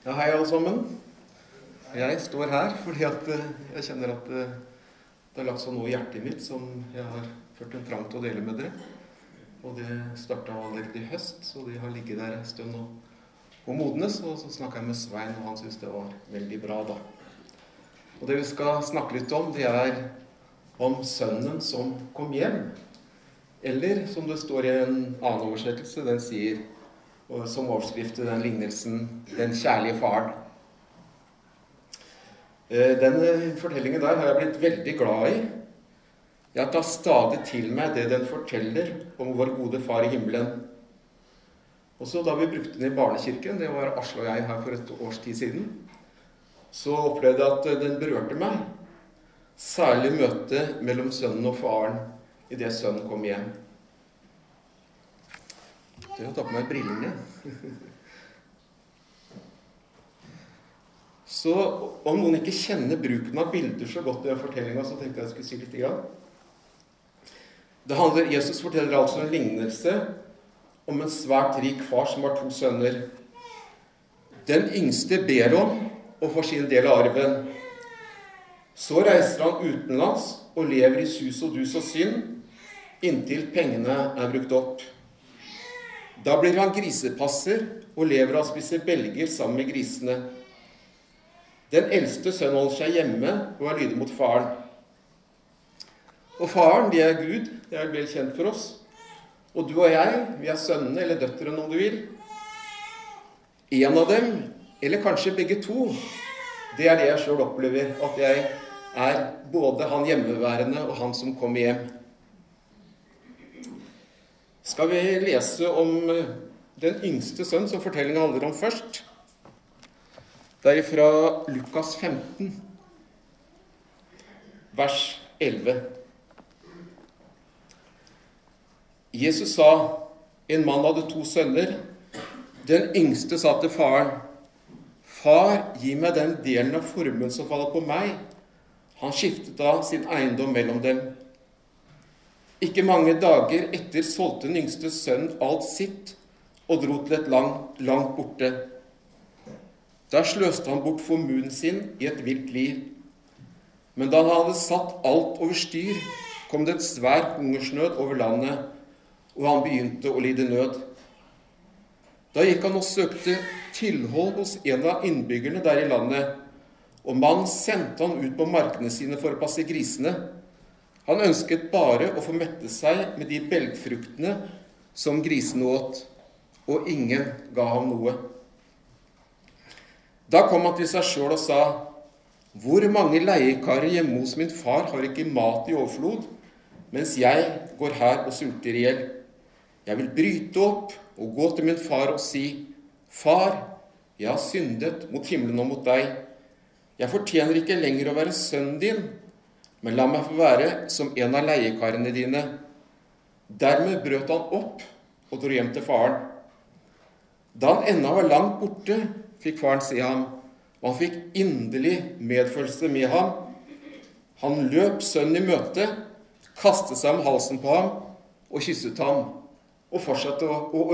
Ja, hei, alle sammen. Jeg står her fordi at eh, jeg kjenner at eh, det har lagt seg noe i hjertet mitt som jeg har ført en trang til å dele med dere. Og det starta allerede i høst, så det har ligget der en stund og, og modnes. Og så snakka jeg med Svein, og han syntes det var veldig bra, da. Og det vi skal snakke litt om, det er om sønnen som kom hjem. Eller som det står i en annen oversettelse, den sier og som overskrift til den lignelsen 'Den kjærlige faren'. Den fortellingen der har jeg blitt veldig glad i. Jeg tar stadig til meg det den forteller om vår gode far i himmelen. Også da vi brukte den i barnekirken, det var Asle og jeg her for et års tid siden, så opplevde jeg at den berørte meg. Særlig møtet mellom sønnen og faren idet sønnen kom hjem. Jeg har tatt på meg brillene. Så om noen ikke kjenner bruken av bilder så godt i den fortellinga, så tenkte jeg jeg skulle si litt. Grann. Det handler, Jesus forteller altså en lignelse om en svært rik far som har to sønner. Den yngste ber om å få sin del av arven. Så reiser han utenlands og lever i sus og dus og synd inntil pengene er brukt opp. Da blir han grisepasser og lever av å spise belger sammen med grisene. Den eldste sønnen holder seg hjemme og er lydig mot faren. Og faren, det er Gud. Det er vel kjent for oss. Og du og jeg, vi er sønnene eller døtrene, om du vil. En av dem, eller kanskje begge to, det er det jeg sjøl opplever. At jeg er både han hjemmeværende og han som kommer hjem. Skal vi lese om den yngste sønn, som fortellinga handler om først? Det er fra Lukas 15, vers 11. Jesus sa en mann hadde to sønner. Den yngste sa til faren, 'Far, gi meg den delen av formuen som faller på meg.' Han skiftet da sin eiendom mellom dem. Ikke mange dager etter solgte den yngste sønnen alt sitt og dro til et land langt borte. Der sløste han bort formuen sin i et vilt liv. Men da han hadde satt alt over styr, kom det et svær hungersnød over landet, og han begynte å lide nød. Da gikk han og søkte tilhold hos en av innbyggerne der i landet, og mannen sendte han ut på markene sine for å passe grisene. Han ønsket bare å få mette seg med de belgfruktene som grisene åt, og ingen ga ham noe. Da kom han til seg sjøl og sa, Hvor mange leiekarer hjemme hos min far har ikke mat i overflod, mens jeg går her og sulter i hjel? Jeg vil bryte opp og gå til min far og si, Far, jeg har syndet mot himmelen og mot deg. Jeg fortjener ikke lenger å være sønnen din, men la meg få være som en av leiekarene dine. Dermed brøt han opp og dro hjem til faren. Da han ennå var langt borte, fikk faren se ham, og han fikk inderlig medfølelse med ham. Han løp sønnen i møte, kastet seg om halsen på ham og kysset ham, og fortsatte å, å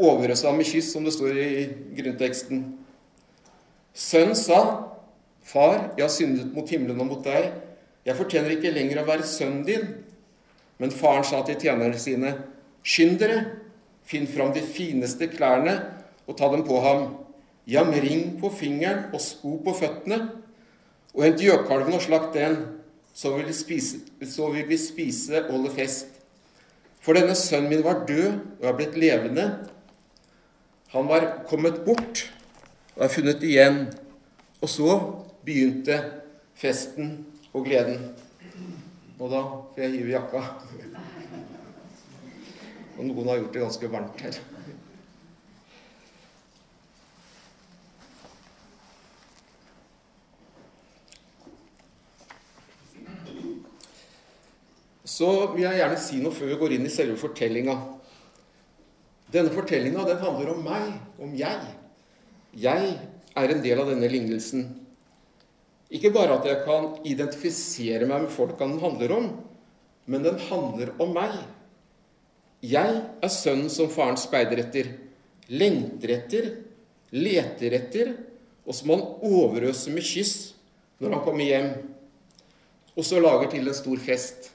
overøse ham med kyss, som det står i grunnteksten. Sønnen sa, 'Far, jeg har syndet mot himmelen og mot deg. Jeg fortjener ikke lenger å være sønnen din.' Men faren sa til tjenerne sine, 'Skynd dere, finn fram de fineste klærne og ta dem på ham. Gi ham ring på fingeren og sko på føttene, og hent gjøkalven og slakt den, så vil, vi spise, så vil vi spise og holde fest. For denne sønnen min var død og er blitt levende. Han var kommet bort og er funnet igjen. Og så begynte festen og gleden. Og da får jeg hive jakka. Og noen har gjort det ganske varmt her. Så vil jeg gjerne si noe før vi går inn i selve fortellinga. Denne fortellinga den handler om meg, om jeg. Jeg er en del av denne lignelsen. Ikke bare at jeg kan identifisere meg med folka den handler om, men den handler om meg. Jeg er sønnen som faren speider etter, lengter etter, leter etter, og som han overøser med kyss når han kommer hjem, og så lager til en stor fest.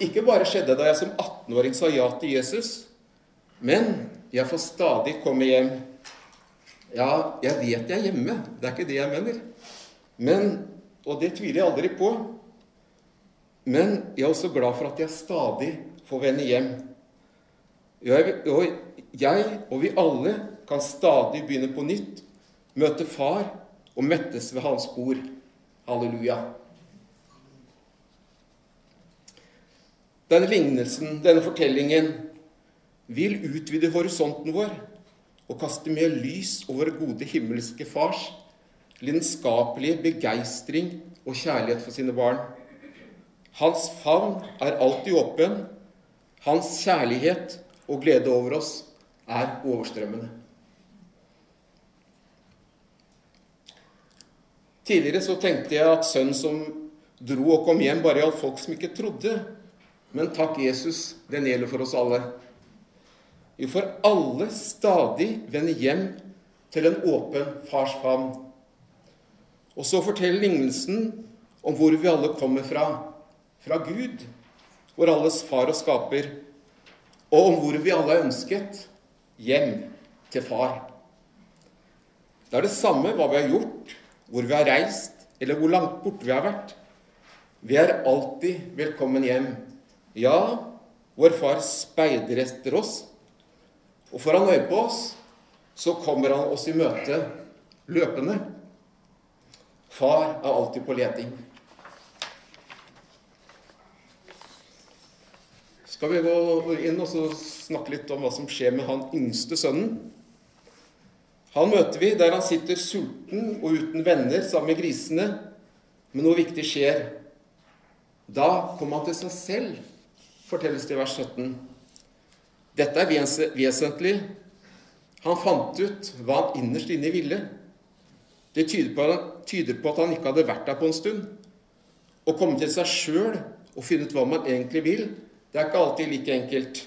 Ikke bare skjedde da jeg som 18-åring sa ja til Jesus, men jeg får stadig komme hjem. Ja, jeg vet jeg er hjemme, det er ikke det jeg mener. Men, og det tviler jeg aldri på, men jeg er også glad for at jeg stadig får vende hjem. Jeg, og jeg og vi alle kan stadig begynne på nytt, møte far og mettes ved hans bord. Halleluja. Denne lignelsen, denne fortellingen, vil utvide horisonten vår og kaste mer lys over gode himmelske fars lidenskapelige begeistring og kjærlighet for sine barn. Hans favn er alltid åpen. Hans kjærlighet og glede over oss er overstrømmende. Tidligere så tenkte jeg at sønnen som dro og kom hjem, bare gjaldt folk som ikke trodde. Men takk, Jesus, den gjelder for oss alle. Vi får alle stadig vende hjem til en åpen fars favn. Og så forteller lignelsen om hvor vi alle kommer fra. Fra Gud, vår alles far og skaper. Og om hvor vi alle er ønsket hjem til far. Det er det samme hva vi har gjort, hvor vi har reist, eller hvor langt borte vi har vært. Vi er alltid velkommen hjem ja, vår far speider etter oss, og får han øye på oss, så kommer han oss i møte løpende. Far er alltid på leting. Skal vi gå inn og snakke litt om hva som skjer med han yngste sønnen? Han møter vi der han sitter sulten og uten venner sammen med grisene, men noe viktig skjer. Da kommer han til seg selv fortelles det i vers 17. Dette er vesentlig. Han fant ut hva han innerst inne ville. Det tyder på, tyder på, at han ikke hadde vært der på en stund. Å komme til seg sjøl og finne ut hva man egentlig vil, det er ikke alltid like enkelt.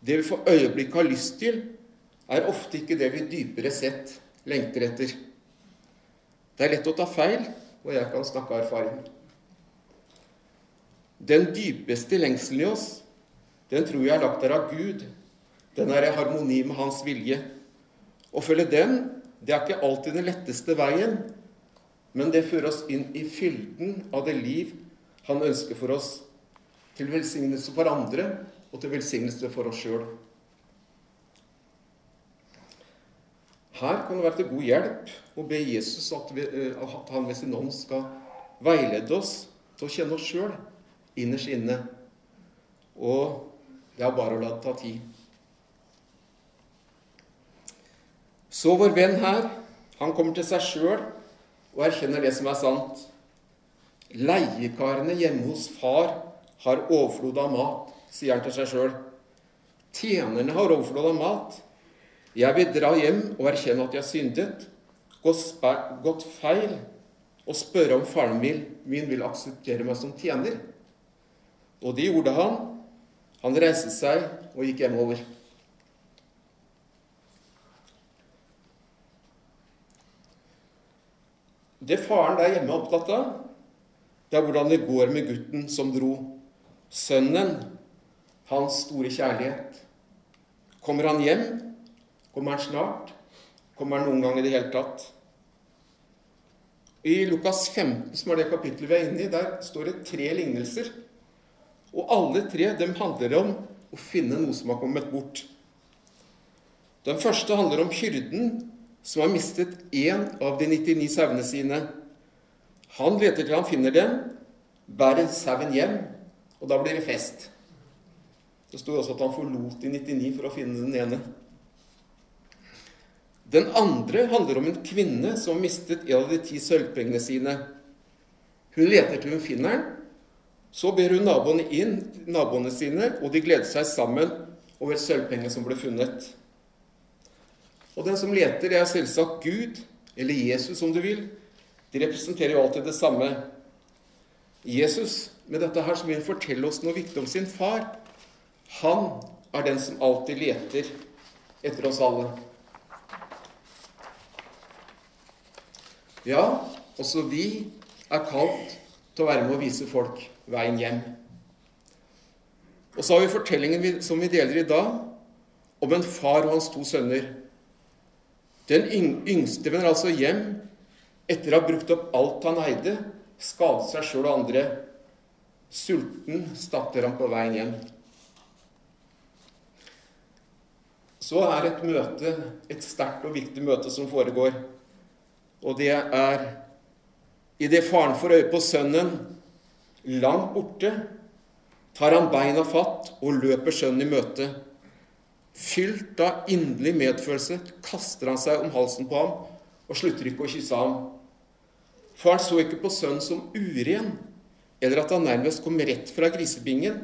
Det vi for øyeblikket har lyst til, er ofte ikke det vi dypere sett lengter etter. Det er lett å ta feil, og jeg kan snakke av erfaring. Den dypeste lengselen i oss, den tror jeg er lagt der av Gud. Den er i harmoni med Hans vilje. Å følge den, det er ikke alltid den letteste veien, men det fører oss inn i fylden av det liv Han ønsker for oss, til velsignelse for andre og til velsignelse for oss sjøl. Her kan det være til god hjelp å be Jesus at, vi, eh, at han ved sin ånd skal veilede oss til å kjenne oss sjøl innerst inne. Og det er bare å la det ta tid. Så vår venn her, han kommer til seg sjøl og erkjenner det som er sant. Leiekarene hjemme hos far har overflod av mat, sier han til seg sjøl. Tjenerne har overflod av mat. Jeg vil dra hjem og erkjenne at jeg har syndet, gått feil, og spørre om faren min vil akseptere meg som tjener. Og det gjorde han. Han reiste seg og gikk hjemover. Det faren der hjemme er opptatt av, det er hvordan det går med gutten som dro. Sønnen, hans store kjærlighet. Kommer han hjem? Kommer han snart? Kommer han noen gang i det hele tatt? I Lukas 15, som er det kapittelet vi er inne i, der står det tre lignelser og alle tre dem handler om å finne noe som har kommet bort. Den første handler om hyrden som har mistet én av de 99 sauene sine. Han leter til han finner den, bærer sauen hjem, og da blir det fest. Det står også at han forlot de 99 for å finne den ene. Den andre handler om en kvinne som har mistet en av de ti sølvpengene sine. Hun leter til hun finner den, så ber hun naboene inn, naboene sine, og de gleder seg sammen over sølvpengene som ble funnet. Og den som leter, er selvsagt Gud, eller Jesus om du vil. De representerer jo alltid det samme. Jesus, med dette her, som vil fortelle oss noe viktig om sin far. Han er den som alltid leter etter oss alle. Ja, også vi er kalt til å være med å vise folk veien hjem. Og så har vi fortellingen som vi deler i dag, om en far og hans to sønner. Den yngste vender altså hjem etter å ha brukt opp alt han eide, skadet seg sjøl og andre. Sulten starter han på veien hjem. Så er et møte, et sterkt og viktig møte som foregår. Og det er idet faren får øye på sønnen langt borte, tar han beina fatt og løper sønnen i møte. Fylt av inderlig medfølelse kaster han seg om halsen på ham og slutter ikke å kysse ham. Faren så ikke på sønnen som uren, eller at han nærmest kom rett fra grisebingen.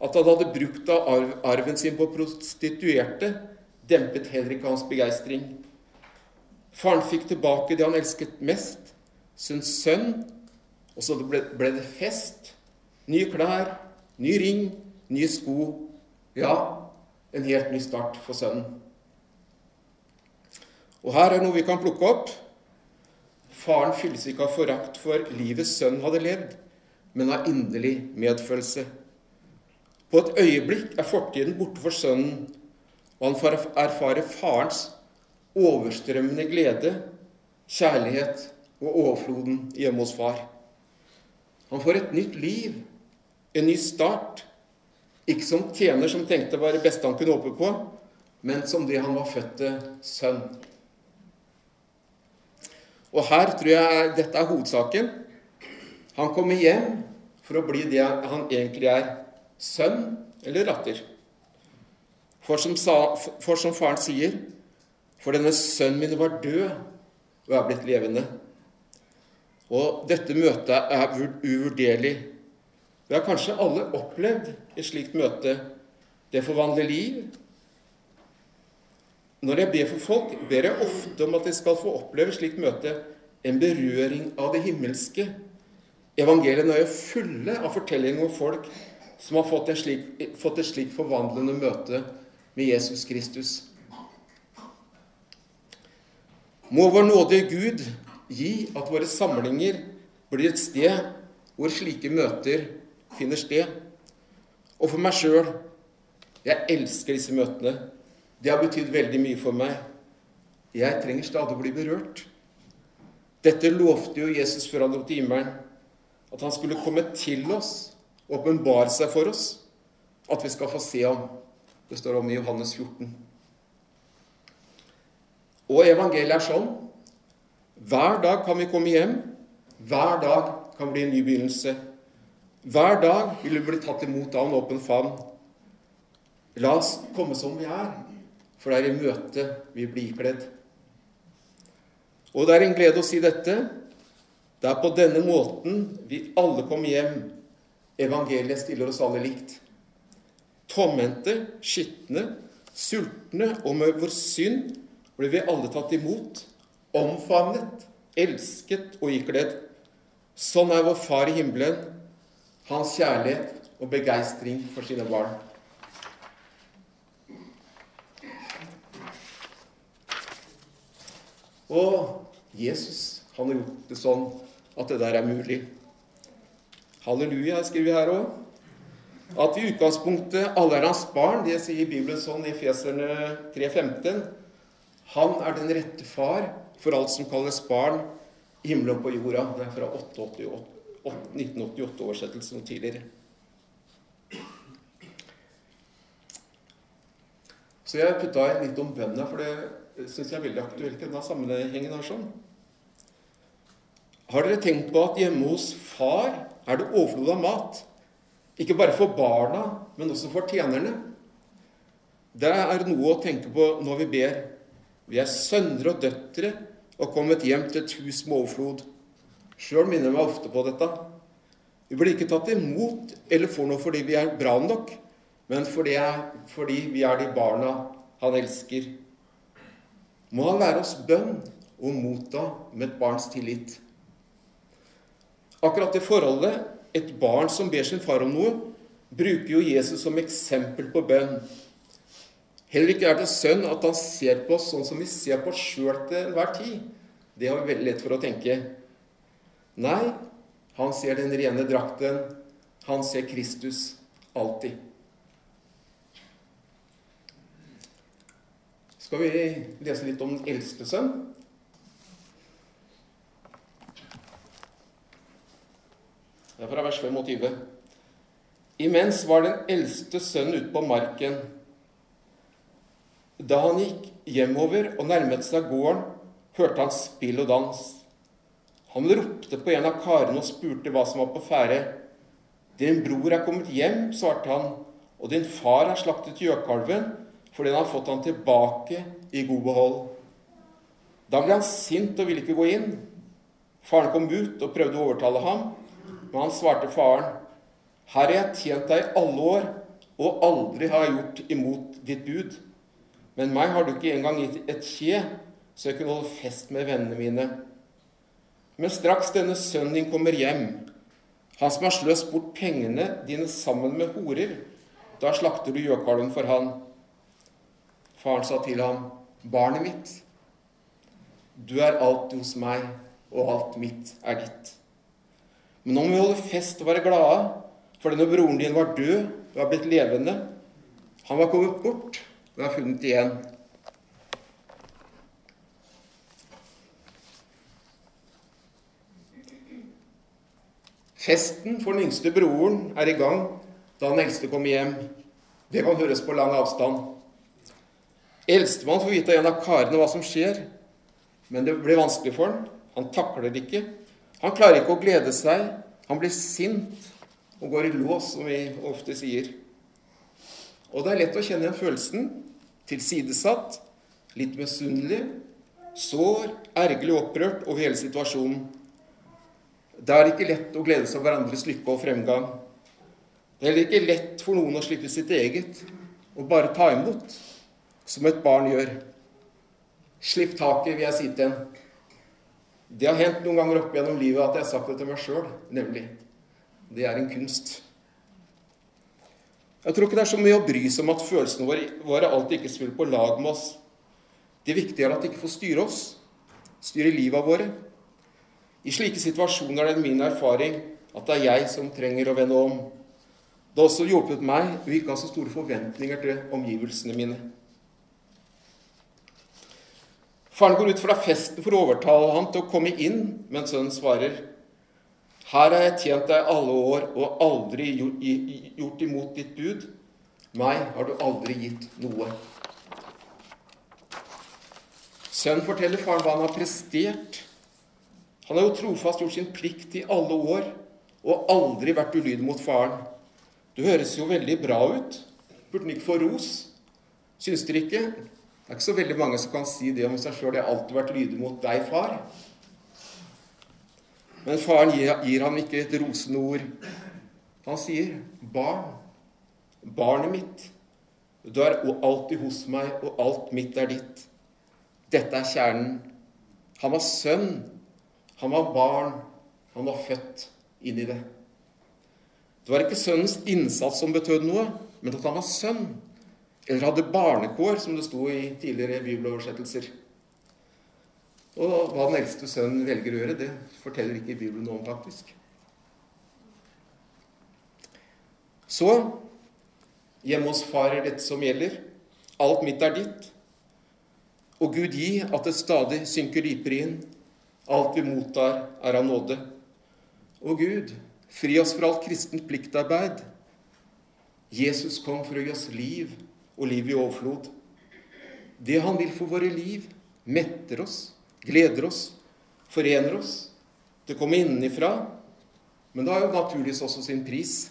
At han hadde brukt av arven sin på prostituerte, dempet heller ikke hans begeistring. Faren fikk tilbake det han elsket mest, sin sønn, og så ble, det fest. Nye klær, ny ring, nye sko. Ja, en helt ny start for sønnen. Og her er noe vi kan plukke opp. Faren fylles ikke av forakt for livet sønnen hadde levd, men av inderlig medfølelse. På et øyeblikk er fortiden borte for sønnen, og han får erfare farens overstrømmende glede, kjærlighet og overfloden hjemme hos far. Han får et nytt liv, en ny start. Ikke som tjener som tenkte var det beste han kunne håpe på, men som det han var født til sønn. Og her tror jeg dette er hovedsaken. Han kommer hjem for å bli det han egentlig er sønn eller datter. For for som faren sier, for denne sønnen min var død og er blitt levende. Og dette møtet er uvurderlig. Vi har kanskje alle opplevd et slikt møte. Det forvandler liv. Når jeg ber for folk, ber jeg ofte om at de skal få oppleve et slikt møte, en berøring av det himmelske. Evangeliene er fulle av fortellinger om folk som har fått et slikt forvandlende møte med Jesus Kristus. Må vår nådige Gud gi at våre samlinger blir et sted hvor slike møter finner sted. Og for meg sjøl jeg elsker disse møtene. Det har betydd veldig mye for meg. Jeg trenger stadig å bli berørt. Dette lovte jo Jesus før han dro til himmelen, at han skulle komme til oss og åpenbare seg for oss, at vi skal få se ham. Det står om i Johannes 14. Og evangeliet er sånn hver dag kan vi komme hjem. Hver dag kan bli en ny begynnelse. Hver dag vil vi bli tatt imot av en åpen favn. La oss komme som vi er, for det er i møte vi blir ikledd. Og det er en glede å si dette. Det er på denne måten vi alle kommer hjem. Evangeliet stiller oss alle likt. Tomhendte, skitne, sultne og med vår synd blir vi alle tatt imot omfavnet, elsket og ikledd. Sånn er vår Far i himmelen, hans kjærlighet og begeistring for sine barn. Og Jesus han har gjort det sånn at det der er mulig. Halleluja, skriver vi her òg. At vi i utgangspunktet alle er hans barn, det sier Bibelen sånn i Feserne 3,15. Han er den rette far for alt som kalles barn, himmelen på jorda. Det er fra 1988-oversettelsen og tidligere. Så jeg putta inn litt om bønna, for det syns jeg er veldig aktuelt i denne sammenhengen. her sånn. Har dere tenkt på at hjemme hos far er det overflod av mat? Ikke bare for barna, men også for tjenerne. Det er noe å tenke på når vi ber. Vi er sønner og døtre og kommet hjem til et hus med overflod. Sjøl minner jeg meg ofte på dette. Vi blir ikke tatt imot eller får noe fordi vi er bra nok, men fordi, fordi vi er de barna han elsker. Må han lære oss bønn og motta med et barns tillit. Akkurat det forholdet et barn som ber sin far om noe, bruker jo Jesus som eksempel på bønn. Heller ikke er det sønn at han ser på oss sånn som vi ser på oss sjøl til enhver tid. Det har vi veldig lett for å tenke. Nei, han ser den rene drakten. Han ser Kristus alltid. Skal vi lese litt om den eldste sønn? Det er fra vers 25. Imens var den eldste sønnen ute på marken. Da han gikk hjemover og nærmet seg gården, hørte han spill og dans. Han ropte på en av karene og spurte hva som var på ferde. Din bror er kommet hjem, svarte han, og din far har slaktet gjøkalven fordi han har fått han tilbake i god behold. Da ble han sint og ville ikke gå inn. Faren kom ut og prøvde å overtale ham, men han svarte faren, Her har jeg tjent deg i alle år, og aldri har jeg gjort imot ditt bud. Men meg har du ikke engang gitt et kje, så jeg kunne holde fest med vennene mine. Men straks denne sønnen din kommer hjem, han som har sløst bort pengene dine sammen med horer, da slakter du gjøkalven for han. Faren sa til ham, Barnet mitt, du er alltid hos meg, og alt mitt er ditt. Men nå må vi holde fest og være glade, for denne broren din var død og er blitt levende. Han var kommet bort og har funnet igjen. Festen for den yngste broren er i gang da den eldste kommer hjem. Det kan høres på lang avstand. Eldstemann får vite av en av karene hva som skjer, men det blir vanskelig for han. Han takler det ikke. Han klarer ikke å glede seg. Han blir sint og går i lås, som vi ofte sier. Og det er lett å kjenne igjen følelsen. Tilsidesatt, litt misunnelig, sår, ergerlig opprørt over hele situasjonen. Det er ikke lett å glede seg over hverandres lykke og fremgang. Det er heller ikke lett for noen å slippe sitt eget og bare ta imot, som et barn gjør. Slipp taket, vil jeg si til en. Det har hendt noen ganger opp gjennom livet at jeg har sagt det til meg sjøl, nemlig. Det er en kunst. Jeg tror ikke det er så mye å bry seg om at følelsene våre alltid ikke spiller på lag med oss. Det viktige er at de ikke får styre oss, styre livet våre. I slike situasjoner er det min erfaring at det er jeg som trenger å vende om. Det har også hjulpet meg å ikke ha så store forventninger til omgivelsene mine. Faren går ut fra festen for å overtale ham til å komme inn, men sønnen svarer, Her har jeg tjent deg alle år og aldri gjort imot ditt bud. Meg har du aldri gitt noe. Sønnen forteller faren hva han har prestert. Han har jo trofast gjort sin plikt i alle år og aldri vært ulydig mot faren. Du høres jo veldig bra ut. Burde han ikke få ros? Syns dere ikke? Det er ikke så veldig mange som kan si det om seg sjøl. 'Jeg har alltid vært lydig mot deg, far'. Men faren gir, gir ham ikke et rosende ord. Han sier, 'Barn, barnet mitt, du er alltid hos meg, og alt mitt er ditt.' Dette er kjernen. Han var sønn, han var barn, han var født inn i det. Det var ikke sønnens innsats som betød noe, men at han var sønn. Eller hadde barnekår, som det sto i tidligere bibeloversettelser. Og hva den eldste sønnen velger å gjøre, det forteller ikke Bibelen noe om, faktisk. Så hjemme hos far er dette som gjelder. Alt mitt er ditt. Og Gud gi at det stadig synker dypere inn. Alt vi mottar, er av nåde. Og Gud, fri oss fra alt kristent pliktarbeid. Jesus kom for å gi oss liv, og liv i overflod. Det han vil for våre liv, metter oss, gleder oss, forener oss. Det kommer innenfra, men det har jo naturligvis også sin pris.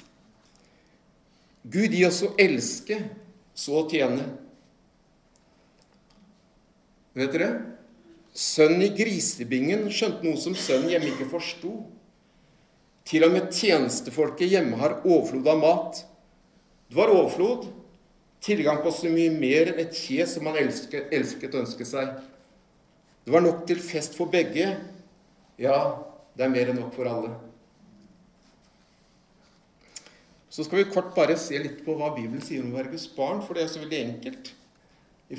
Gud gi oss å elske, så å tjene. Vet dere? Sønnen i grisebingen skjønte noe som sønnen hjemme ikke forsto. Til og med tjenestefolket hjemme har overflod av mat. Det var overflod, tilgang på så mye mer enn et kje som han elsket, elsket ønsket seg. Det var nok til fest for begge. Ja, det er mer enn nok for alle. Så skal vi kort bare se litt på hva Bibelen sier om Guds barn, for det er så veldig enkelt.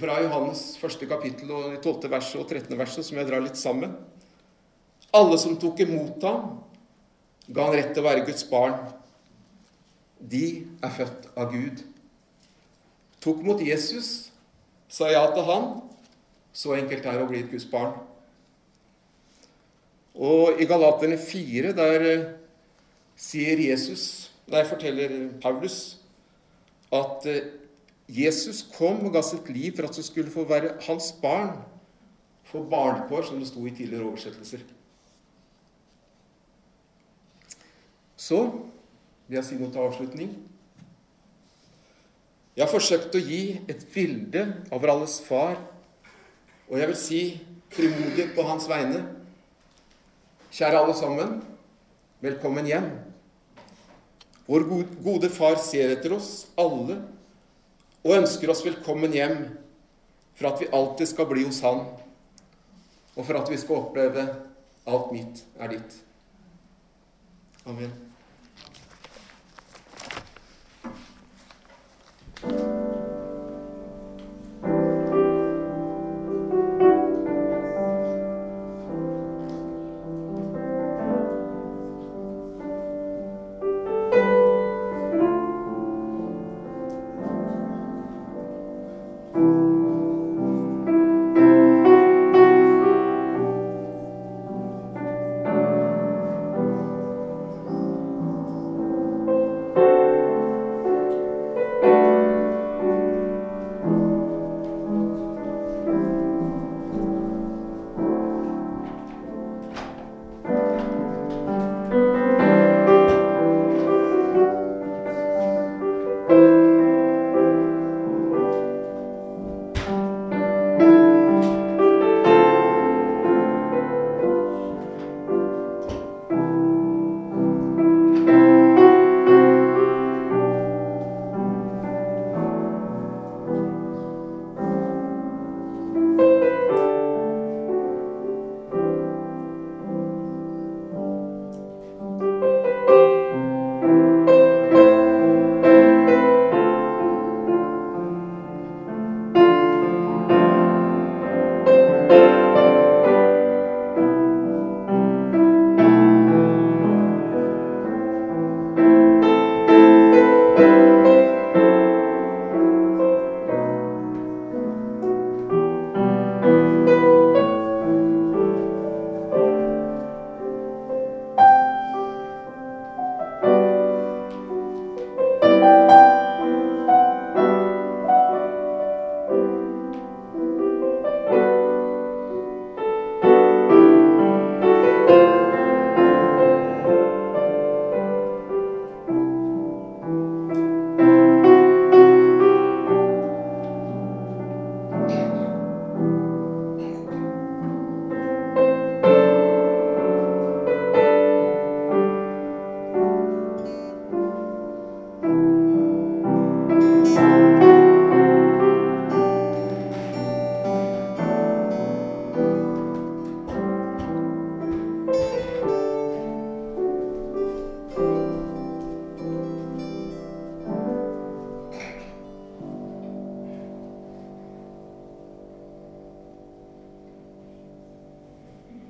Fra Johannes første kapittel og de 12. verset og 13. verset, som jeg drar litt sammen. Alle som tok imot ham, ga han rett til å være Guds barn. De er født av Gud. Tok mot Jesus, sa ja til han. Så enkelt er det å bli et Guds barn. Og i Galaterne 4, der eh, sier Jesus Der forteller Paulus at eh, Jesus kom og ga sitt liv for at du skulle få være hans barn. Få barnekår, som det sto i tidligere oversettelser. Så vil jeg si noe til avslutning. Jeg har forsøkt å gi et bilde av alles far, og jeg vil si frimodig på hans vegne Kjære alle sammen, velkommen hjem. Vår gode far ser etter oss alle og ønsker oss velkommen hjem for at vi alltid skal bli hos Han, og for at vi skal oppleve alt mitt er ditt. Amen.